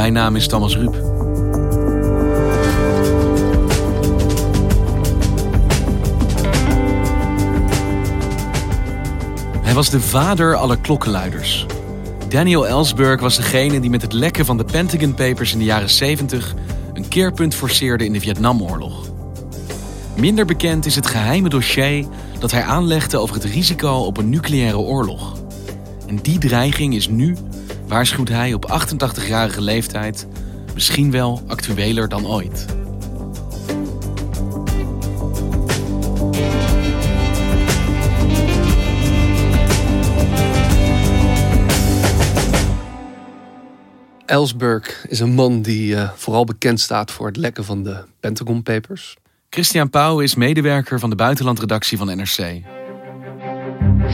Mijn naam is Thomas Ruip. Hij was de vader aller klokkenluiders. Daniel Ellsberg was degene die met het lekken van de Pentagon Papers in de jaren 70 een keerpunt forceerde in de Vietnamoorlog. Minder bekend is het geheime dossier dat hij aanlegde over het risico op een nucleaire oorlog. En die dreiging is nu, waarschuwt hij op 88-jarige leeftijd, misschien wel actueler dan ooit. Ellsberg is een man die uh, vooral bekend staat voor het lekken van de Pentagon Papers. Christian Pauw is medewerker van de buitenlandredactie van NRC.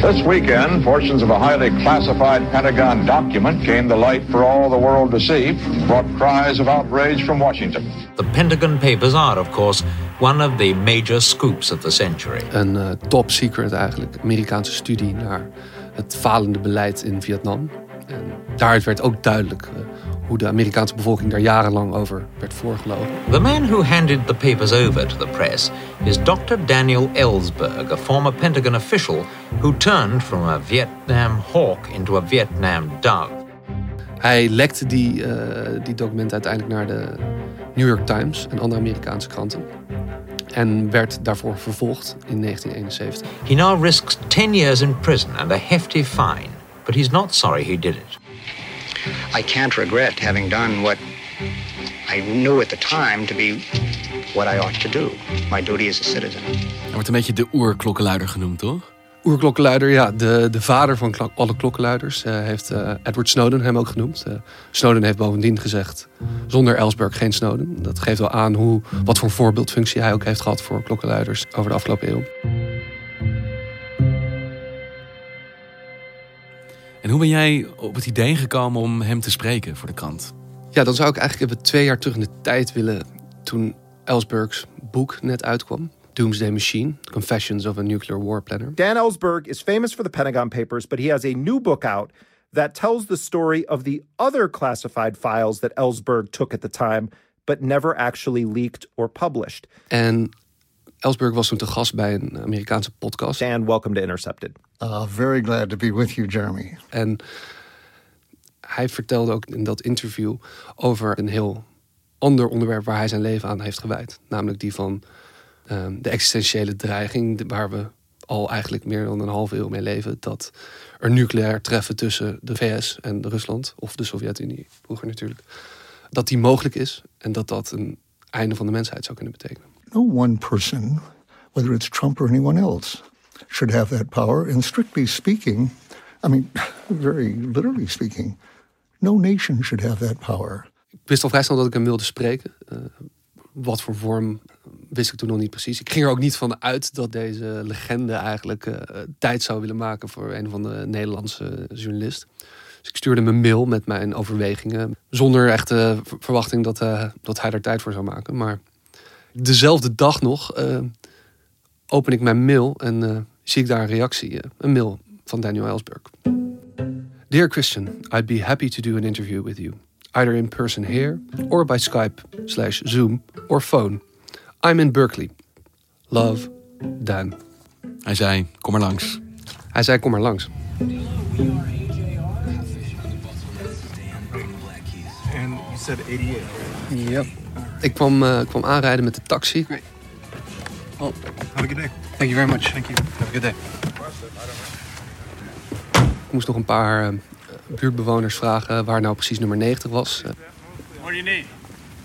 This weekend, portions of a highly classified Pentagon document came to light for all the world to see, brought cries of outrage from Washington. The Pentagon Papers are, of course, one of the major scoops of the century. Een uh, top secret eigenlijk, Amerikaanse studie naar het falende beleid in Vietnam. En daaruit werd ook duidelijk uh, hoe de Amerikaanse bevolking daar jarenlang over werd voorgelogen. The man who handed the papers over to the press is Dr. Daniel Ellsberg, a former Pentagon official who turned from a Vietnam hawk into a Vietnam dove. Hij lekte die, uh, die documenten uiteindelijk naar de New York Times en andere Amerikaanse kranten. En werd daarvoor vervolgd in 1971. He now risks 10 years in prison and a hefty fine, but he's not sorry he did it. I can't regret having done what I knew at the time to be what I ought to do. My duty as a citizen. Hij wordt een beetje de oerklokkenluider genoemd, toch? Oerklokkenluider, ja. De, de vader van klok, alle klokkenluiders uh, heeft uh, Edward Snowden hem ook genoemd. Uh, Snowden heeft bovendien gezegd, zonder Ellsberg geen Snowden. Dat geeft wel aan hoe, wat voor voorbeeldfunctie hij ook heeft gehad voor klokkenluiders over de afgelopen eeuw. En hoe ben jij op het idee gekomen om hem te spreken voor de krant? Ja, dan zou ik eigenlijk even twee jaar terug in de tijd willen. Toen Ellsbergs boek net uitkwam. Doomsday Machine, Confessions of a Nuclear War Planner. Dan Ellsberg is famous for the Pentagon Papers, but he has a new book out that tells the story of the other classified files that Ellsberg took at the time, but never actually leaked or published. En Ellsberg was toen te gast bij een Amerikaanse podcast. Dan, welcome to Intercepted. Uh, very glad to be with you, Jeremy. En hij vertelde ook in dat interview over een heel ander onderwerp waar hij zijn leven aan heeft gewijd. Namelijk die van um, de existentiële dreiging, waar we al eigenlijk meer dan een half eeuw mee leven. Dat er nucleair treffen tussen de VS en Rusland, of de Sovjet-Unie vroeger natuurlijk. Dat die mogelijk is en dat dat een einde van de mensheid zou kunnen betekenen. No one person, whether it's Trump or anyone else, should have that power. And strictly speaking, I mean, very literally speaking, no nation should have that power. Ik wist al vrij snel dat ik hem wilde spreken. Uh, wat voor vorm wist ik toen nog niet precies. Ik ging er ook niet van uit dat deze legende eigenlijk uh, tijd zou willen maken voor een van de Nederlandse journalist. Dus ik stuurde hem een mail met mijn overwegingen. Zonder echte verwachting dat, uh, dat hij er tijd voor zou maken. Maar dezelfde dag nog open ik mijn mail en zie ik daar een reactie. een mail van Daniel Ellsberg. Dear Christian, I'd be happy to do an interview with you. Either in person here or by Skype slash Zoom or phone. I'm in Berkeley. Love, Dan. Hij zei, kom maar langs. Hij zei, kom maar langs. And You said 88. Ja. Ik kwam, eh, kwam aanrijden met de taxi. Oh, have a good day. Thank you very much. Thank you. Have a good day. Ik moest nog een paar eh, buurtbewoners vragen waar nou precies nummer 90 was. Eh, What do you need?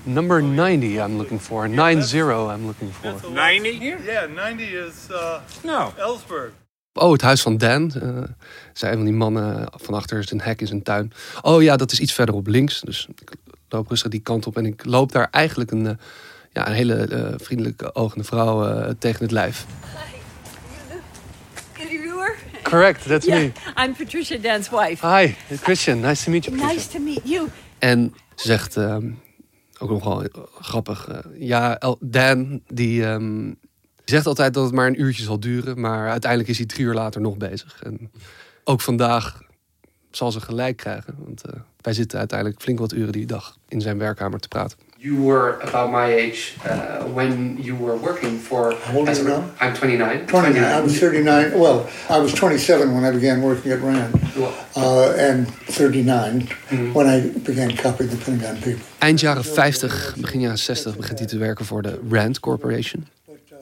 number 90 I'm looking for. 90 I'm looking for. 90 here? Yeah, 90 is uh, No. Ellsberg. Oh, het huis van Dan. eh zei een van die mannen van achter zijn hek in zijn tuin. Oh ja, dat is iets verderop links. Dus ik loop rustig die kant op. En ik loop daar eigenlijk een, eh, ja, een hele eh, vriendelijke ogende vrouw eh, tegen het lijf. Correct, that's yeah, me. I'm Patricia Dan's wife. Hi, Christian. Nice to meet you. Patricia. Nice to meet you. En ze zegt, ehm, ook nog wel grappig. eh, ja, El- Dan, die ehm, zegt altijd dat het maar een uurtje zal duren. Maar uiteindelijk is hij drie uur later nog bezig. En ook vandaag zal ze gelijk krijgen. Want eh, wij zitten uiteindelijk flink wat uren die dag in zijn werkkamer te praten. You were about my age uh, when you were working for... How old are you now? I'm 29. 29. I was 39. Well, I was 27 when I began working at RAND, uh, and 39 when I began copying the Pentagon Papers. Eind jaren 50, begin jaren 60 begint hij te werken voor de RAND Corporation.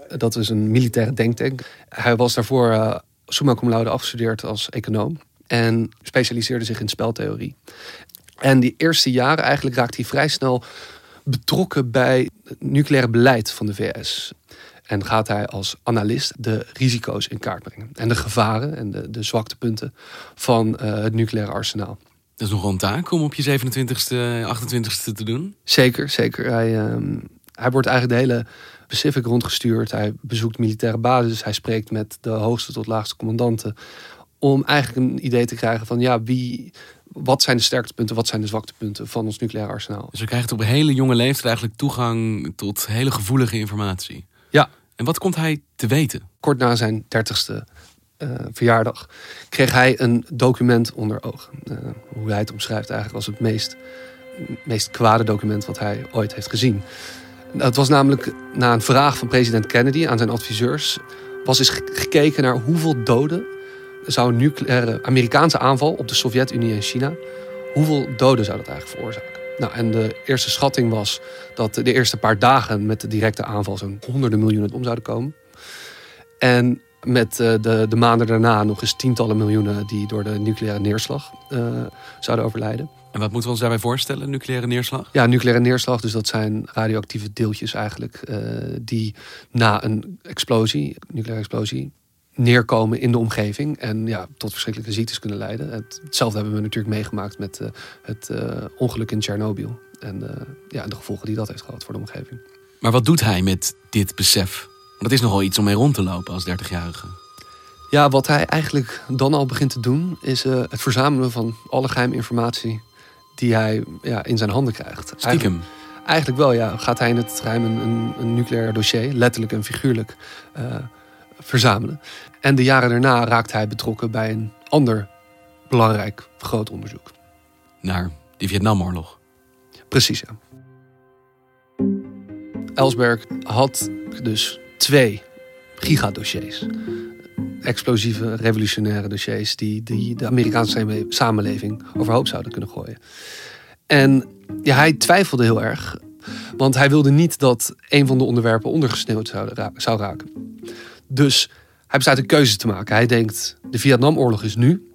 Dat is een militaire denktank. Hij was daarvoor eh summa cum laude afgestudeerd als econoom. En specialiseerde zich in speltheorie. En die eerste jaren eigenlijk raakte hij vrij snel betrokken bij het nucleaire beleid van de VS. En gaat hij als analist de risico's in kaart brengen. En de gevaren en de, de zwaktepunten van eh, het nucleaire arsenaal. Dat is nogal een taak om op je 27ste, 28ste te doen. Zeker, zeker. Hij, ehm, hij wordt eigenlijk de hele Pacific rondgestuurd. Hij bezoekt militaire bases. Hij spreekt met de hoogste tot laagste commandanten. Om eigenlijk een idee te krijgen van ja, wie, wat zijn de sterktepunten, wat zijn de zwaktepunten van ons nucleair arsenaal. Dus we krijgen op een hele jonge leeftijd eigenlijk toegang tot hele gevoelige informatie. Ja. En wat komt hij te weten? Kort na zijn dertigste eh verjaardag kreeg hij een document onder ogen. Eh, hoe hij het omschrijft eigenlijk als het meest, meest kwade document wat hij ooit heeft gezien. Dat was namelijk na een vraag van president Kennedy aan zijn adviseurs. Was eens ge- gekeken naar hoeveel doden zou een nucleaire Amerikaanse aanval op de Sovjet-Unie en China. Hoeveel doden zou dat eigenlijk veroorzaken? Nou, en de eerste schatting was dat de eerste paar dagen met de directe aanval zo'n honderden miljoenen om zouden komen. En met eh, de, de maanden daarna nog eens tientallen miljoenen die door de nucleaire neerslag eh, zouden overlijden. En wat moeten we ons daarbij voorstellen, nucleaire neerslag? Ja, nucleaire neerslag, dus dat zijn radioactieve deeltjes eigenlijk, eh, die na een explosie, nucleaire explosie, neerkomen in de omgeving en ja, tot verschrikkelijke ziektes kunnen leiden. Het, hetzelfde hebben we natuurlijk meegemaakt met eh, het eh, ongeluk in Tsjernobyl en eh, ja, de gevolgen die dat heeft gehad voor de omgeving. Maar wat doet hij met dit besef? Want dat is nogal iets om mee rond te lopen als 30-jarige. Ja, wat hij eigenlijk dan al begint te doen, is het verzamelen van alle geheime informatie die hij ja, in zijn handen krijgt. Stiekem. Eigenlijk, eigenlijk wel, ja. Gaat hij in het geheim een, een, een nucleair dossier, letterlijk en figuurlijk, verzamelen. En de jaren daarna raakt hij betrokken bij een ander belangrijk groot onderzoek. Naar de Vietnamoorlog. Precies, ja. Ellsberg had dus twee gigadossiers. Explosieve, revolutionaire dossiers die, die de Amerikaanse samenle- samenleving overhoop zouden kunnen gooien. En ja, hij twijfelde heel erg, want hij wilde niet dat een van de onderwerpen ondergesneeuwd zou raken. Dus hij besluit een keuze te maken. Hij denkt, de Vietnamoorlog is nu.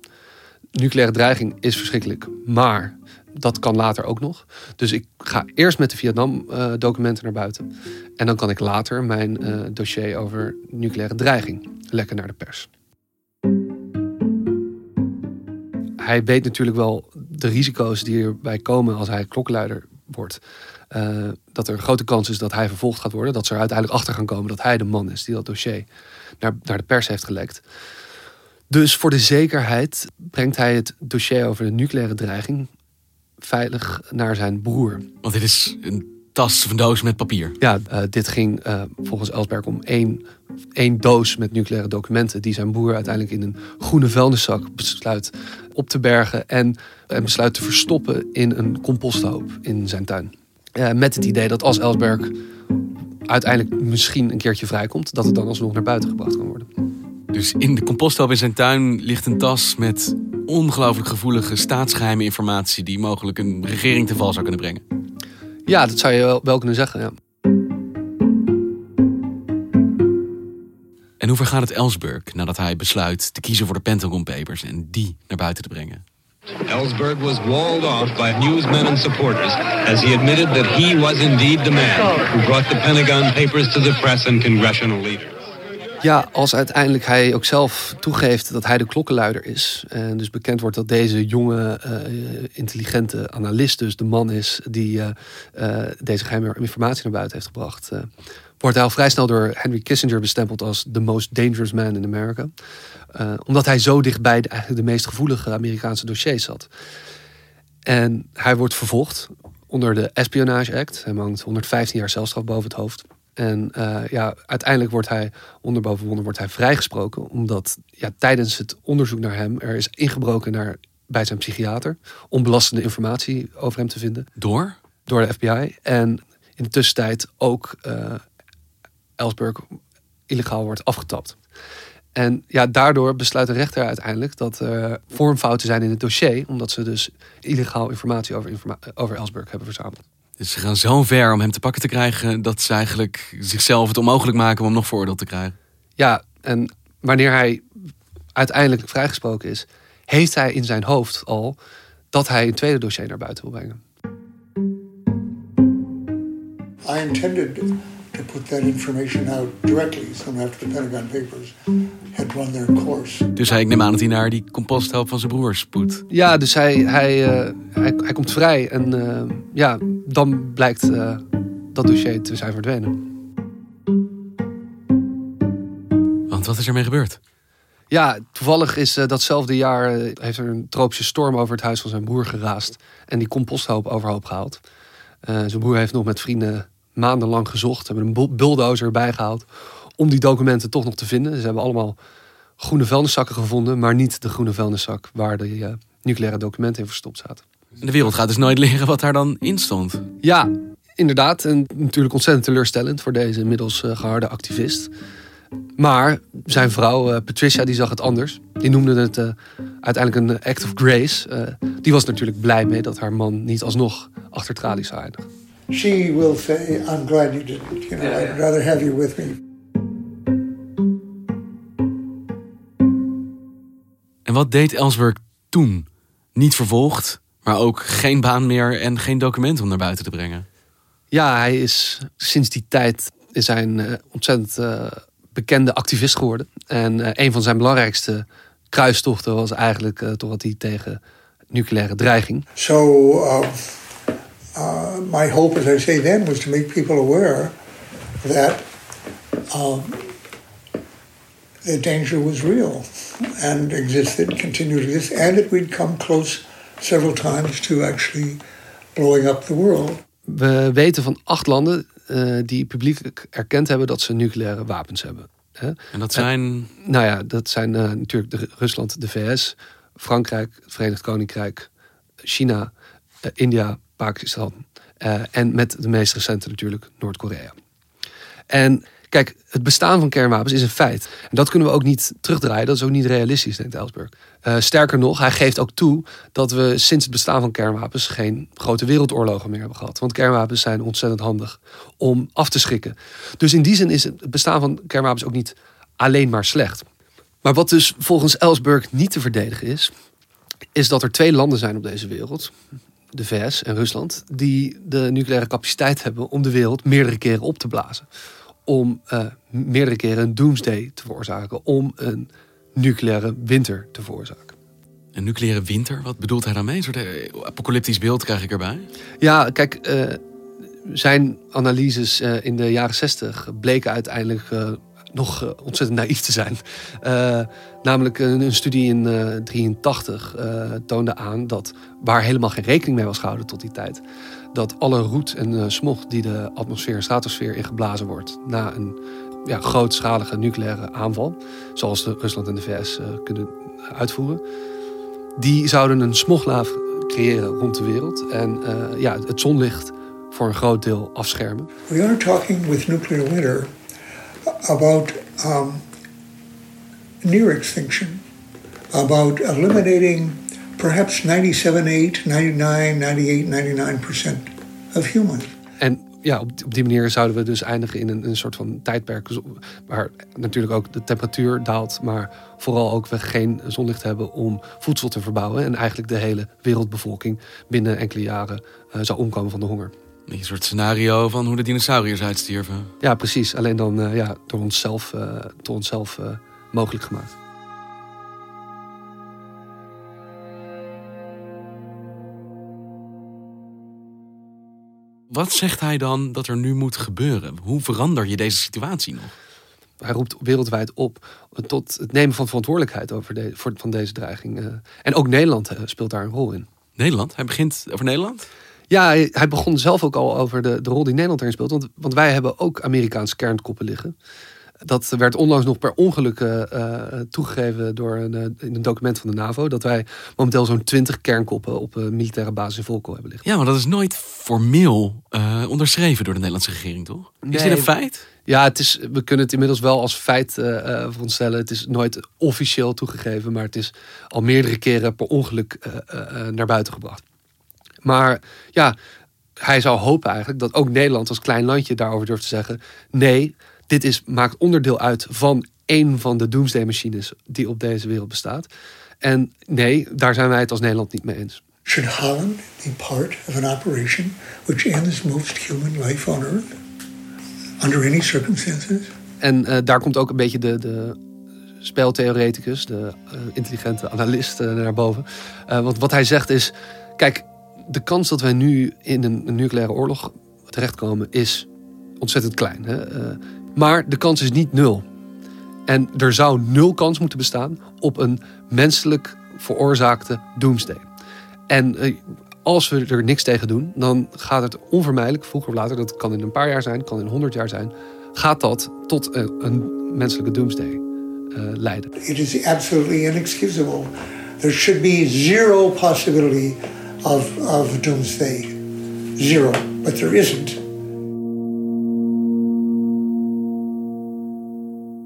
Nucleaire dreiging is verschrikkelijk, maar dat kan later ook nog. Dus ik ga eerst met de Vietnam-documenten naar buiten. En dan kan ik later mijn eh, dossier over nucleaire dreiging lekken naar de pers. Hij weet natuurlijk wel de risico's die erbij komen als hij klokkenluider wordt. Eh, dat er een grote kans is dat hij vervolgd gaat worden. Dat ze er uiteindelijk achter gaan komen dat hij de man is die dat dossier naar, naar de pers heeft gelekt. Dus voor de zekerheid brengt hij het dossier over de nucleaire dreiging veilig naar zijn broer. Want dit is een tas of een doos met papier. Ja, eh, dit ging eh, volgens Ellsberg om één, één doos met nucleaire documenten... die zijn broer uiteindelijk in een groene vuilniszak besluit op te bergen... en, en besluit te verstoppen in een composthoop in zijn tuin. Eh, met het idee dat als Ellsberg uiteindelijk misschien een keertje vrijkomt... dat het dan alsnog naar buiten gebracht kan worden. Dus in de composthoop in zijn tuin ligt een tas met ongelooflijk gevoelige staatsgeheime informatie... die mogelijk een regering te val zou kunnen brengen. Ja, dat zou je wel, wel kunnen zeggen. Ja. En hoe vergaat het Ellsberg nadat hij besluit te kiezen voor de Pentagon Papers en die naar buiten te brengen? Ellsberg was walled off by newsmen and supporters as he admitted that he was indeed the man who brought the Pentagon Papers to the press and congressional leaders. Ja, als uiteindelijk hij ook zelf toegeeft dat hij de klokkenluider is. En dus bekend wordt dat deze jonge, uh, intelligente analist dus de man is die uh, deze geheime informatie naar buiten heeft gebracht. wordt hij al vrij snel door Henry Kissinger bestempeld als the most dangerous man in America. Omdat hij zo dichtbij de, eigenlijk de meest gevoelige Amerikaanse dossiers zat. En hij wordt vervolgd onder de Espionage Act. Hij hangt 115 jaar celstraf boven het hoofd. En uh, ja, uiteindelijk wordt hij onder boven wonder wordt hij vrijgesproken. Omdat ja, tijdens het onderzoek naar hem er is ingebroken naar, bij zijn psychiater. Om belastende informatie over hem te vinden. Door? Door de FBI. En in de tussentijd ook uh, Ellsberg illegaal wordt afgetapt. En ja, daardoor besluit de rechter uiteindelijk dat er vormfouten zijn in het dossier. Omdat ze dus illegaal informatie over, informa over Ellsberg hebben verzameld. Dus ze gaan zo ver om hem te pakken te krijgen dat ze eigenlijk zichzelf het onmogelijk maken om hem nog veroordeeld te krijgen. Ja, en wanneer hij uiteindelijk vrijgesproken is, heeft hij in zijn hoofd al dat hij een tweede dossier naar buiten wil brengen. I intended to put that information out directly soon after the Pentagon Papers run their course. Dus hij, ik neem aan dat hij naar die composthelp van zijn broer spoedt. Ja, dus hij, hij, uh, hij, hij, komt vrij en uh, ja, dan blijkt uh, dat dossier te zijn verdwenen. Want wat is ermee gebeurd? Ja, toevallig is datzelfde jaar heeft er een tropische storm over het huis van zijn broer geraast en die composthoop overhoop gehaald. zijn broer heeft nog met vrienden maandenlang gezocht. Hebben een bulldozer erbij gehaald om die documenten toch nog te vinden. Ze hebben allemaal groene vuilniszakken gevonden, maar niet de groene vuilniszak waar de uh, nucleaire documenten in verstopt zaten. De wereld gaat dus nooit leren wat daar dan in stond. Ja, inderdaad. En natuurlijk ontzettend teleurstellend voor deze inmiddels uh, geharde activist. Maar zijn vrouw uh, Patricia die zag het anders. Die noemde het uiteindelijk een act of grace. die was natuurlijk blij mee dat haar man niet alsnog achter tralies zou eindigen. she will say, I'm glad you didn't. You know, yeah, I'd rather have you with me. En wat deed Ellsberg toen? Niet vervolgd, maar ook geen baan meer en geen document om naar buiten te brengen. Ja, hij is sinds die tijd is hij een uh, ontzettend uh, bekende activist geworden. En uh, een van zijn belangrijkste kruistochten was eigenlijk toch wat hij tegen nucleaire dreiging. So, uh, my hope, as I say then, was to make people aware that um, the danger was real and existed, continued to exist, and that we'd come close several times to actually blowing up the world. We weten van acht landen uh, die publiekelijk erkend hebben dat ze nucleaire wapens hebben. Hè? En dat zijn? En, nou ja, dat zijn uh, natuurlijk de, Rusland, de VS, Frankrijk, het Verenigd Koninkrijk, China, uh, India, Pakistan. Uh, en met de meest recente natuurlijk Noord-Korea. En kijk, het bestaan van kernwapens is een feit. En dat kunnen we ook niet terugdraaien. Dat is ook niet realistisch, denkt Ellsberg. Uh, sterker nog, hij geeft ook toe dat we sinds het bestaan van kernwapens geen grote wereldoorlogen meer hebben gehad. Want kernwapens zijn ontzettend handig om af te schrikken. Dus in die zin is het bestaan van kernwapens ook niet alleen maar slecht. Maar wat dus volgens Ellsberg niet te verdedigen is, is dat er twee landen zijn op deze wereld de VS en Rusland, die de nucleaire capaciteit hebben om de wereld meerdere keren op te blazen. Om uh, meerdere keren een doomsday te veroorzaken, om een nucleaire winter te veroorzaken. Een nucleaire winter? Wat bedoelt hij daarmee? Een soort eh, apocalyptisch beeld krijg ik erbij. Ja, kijk, uh, zijn analyses uh, in de jaren zestig bleken uiteindelijk nog uh, ontzettend naïef te zijn. Uh, namelijk een, een, studie in 1983 uh, eh, toonde aan dat, waar helemaal geen rekening mee was gehouden tot die tijd, dat alle roet en smog die de atmosfeer en stratosfeer ingeblazen wordt na een ja, grootschalige nucleaire aanval, zoals Rusland en de VS kunnen uitvoeren, die zouden een smoglaaf creëren rond de wereld en ja, het zonlicht voor een groot deel afschermen. We are talking with nuclear winter about um, near extinction, about eliminating perhaps 97, 8, 99, 98, 99% of humans. En ja, op, die manier zouden we dus eindigen in een, een soort van tijdperk waar natuurlijk ook de temperatuur daalt, maar vooral ook we geen zonlicht hebben om voedsel te verbouwen en eigenlijk de hele wereldbevolking binnen enkele jaren uh, zou omkomen van de honger. Een soort scenario van hoe de dinosauriërs uitstierven. Ja, precies. Alleen dan uh, ja, door onszelf, uh, door onszelf mogelijk gemaakt. Wat zegt hij dan dat er nu moet gebeuren? Hoe verander je deze situatie nog? Hij roept wereldwijd op tot het nemen van verantwoordelijkheid over de, voor, van deze dreiging. Eh. En ook Nederland eh, speelt daar een rol in. Nederland? Hij begint over Nederland? Ja, hij, begon zelf ook al over de, de rol die Nederland erin speelt. Want, want wij hebben ook Amerikaanse kernkoppen liggen. Dat werd onlangs nog per ongeluk uh, toegegeven door een, uh, in een document van de NAVO. Dat wij momenteel zo'n 20 kernkoppen op een militaire basis in Volko hebben liggen. Ja, maar dat is nooit formeel onderschreven door de Nederlandse regering, toch? Is dit een feit? Ja, het is, we kunnen het inmiddels wel als feit veronderstellen. Het is nooit officieel toegegeven, maar het is al meerdere keren per ongeluk naar buiten gebracht. Maar ja, hij zou hopen eigenlijk dat ook Nederland als klein landje daarover durft te zeggen: nee, dit is, maakt onderdeel uit van één van de doomsday machines die op deze wereld bestaat. En nee, daar zijn wij het als Nederland niet mee eens. Should Holland be part of an operation which ends most human life on Earth? Under any circumstances? En uh, daar komt ook een beetje de, de speltheoreticus, de uh, intelligente analist uh, naar boven. want wat hij zegt is: kijk, de kans dat wij nu in een, nucleaire oorlog terechtkomen is ontzettend klein. Hè? Maar de kans is niet nul. En er zou nul kans moeten bestaan op een menselijk veroorzaakte doomsday. En eh, als we er niks tegen doen, dan gaat het onvermijdelijk, vroeger of later, dat kan in een paar jaar zijn, kan in honderd jaar zijn, gaat dat tot een, een menselijke doomsday leiden. It is absolutely inexcusable. There should be zero possibility of, of doomsday. Zero. But there isn't.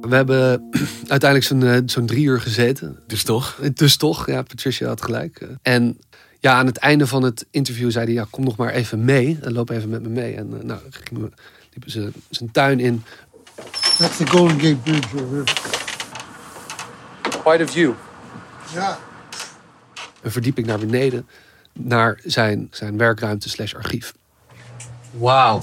We hebben uiteindelijk zo'n eh, zo'n drie uur gezeten. Dus toch? Dus toch, ja, Patricia had gelijk. En ja, aan het einde van het interview zei hij, ja, kom nog maar even mee. En loop even met me mee. En nou, gingen we, liepen ze zijn tuin in. That's the Golden Gate Bridge over Quite a view. Ja. Een verdieping naar beneden, naar zijn, zijn werkruimte slash archief. Wow.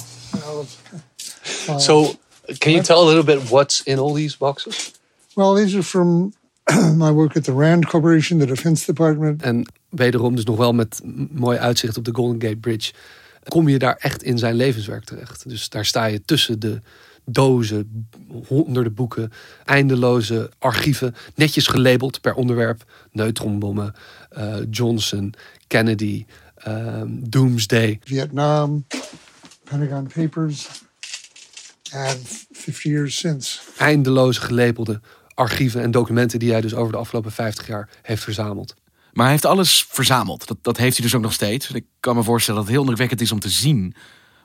So Can you tell a little bit what's in all these boxes? Well, these are from my work at the Rand Corporation, the Defense Department. En wederom dus nog wel met mooi uitzicht op de Golden Gate Bridge. Kom je daar echt in zijn levenswerk terecht. Dus daar sta je tussen de dozen, honderden boeken, eindeloze archieven, netjes gelabeld per onderwerp. Neutronbommen, uh, Johnson, Kennedy, um, Doomsday. Vietnam, Pentagon Papers, and 50 years since. Eindeloze gelabelde archieven en documenten die hij dus over de afgelopen 50 jaar heeft verzameld. Maar hij heeft alles verzameld. Dat, dat heeft hij dus ook nog steeds. Ik kan me voorstellen dat het heel indrukwekkend is om te zien.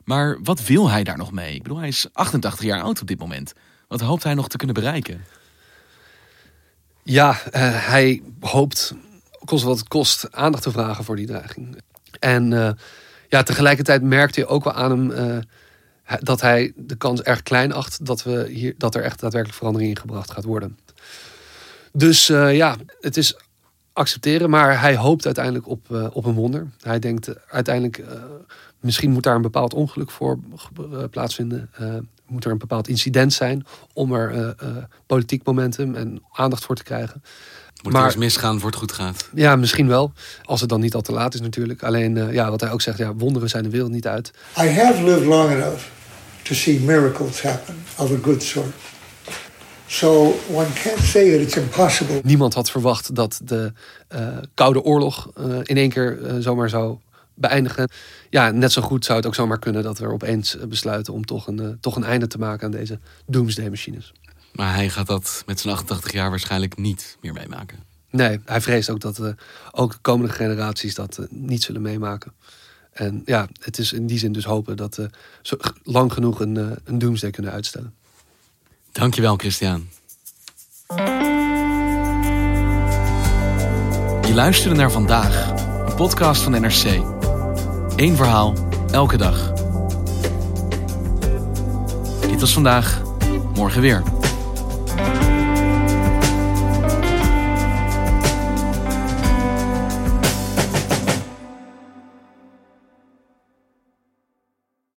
Maar wat wil hij daar nog mee? Ik bedoel, hij is 88 jaar oud op dit moment. Wat hoopt hij nog te kunnen bereiken? Ja, uh, hij hoopt, kost wat het kost, aandacht te vragen voor die dreiging. En uh, ja, tegelijkertijd merkt hij ook wel aan hem... Uh, dat hij de kans erg klein acht dat, we hier, dat er echt daadwerkelijk verandering in gebracht gaat worden. Dus uh, ja, het is accepteren, maar hij hoopt uiteindelijk op, op een wonder. Hij denkt uiteindelijk, misschien moet daar een bepaald ongeluk voor plaatsvinden. moet er een bepaald incident zijn om er politiek momentum en aandacht voor te krijgen. Moet maar, eens misgaan voor het goed gaat. Ja, misschien wel. Als het dan niet al te laat is natuurlijk. Alleen, ja, wat hij ook zegt, ja, wonderen zijn de wereld niet uit. I have lived long enough to see miracles happen of a good sort. So one can't say that it's impossible. Niemand had verwacht dat de uh, Koude Oorlog uh, in één keer uh, zomaar zou beëindigen. Ja, net zo goed zou het ook zomaar kunnen dat we er opeens besluiten om toch een, toch een einde te maken aan deze doomsday-machines. Maar hij gaat dat met zijn 88 jaar waarschijnlijk niet meer meemaken. Nee, hij vreest ook dat ook de komende generaties dat niet zullen meemaken. En ja, het is in die zin dus hopen dat we zo lang genoeg een, uh, een doomsday kunnen uitstellen. Dankjewel, Christian. Je luisterde naar vandaag, een podcast van NRC. Eén verhaal, elke dag. Dit was vandaag. Morgen weer.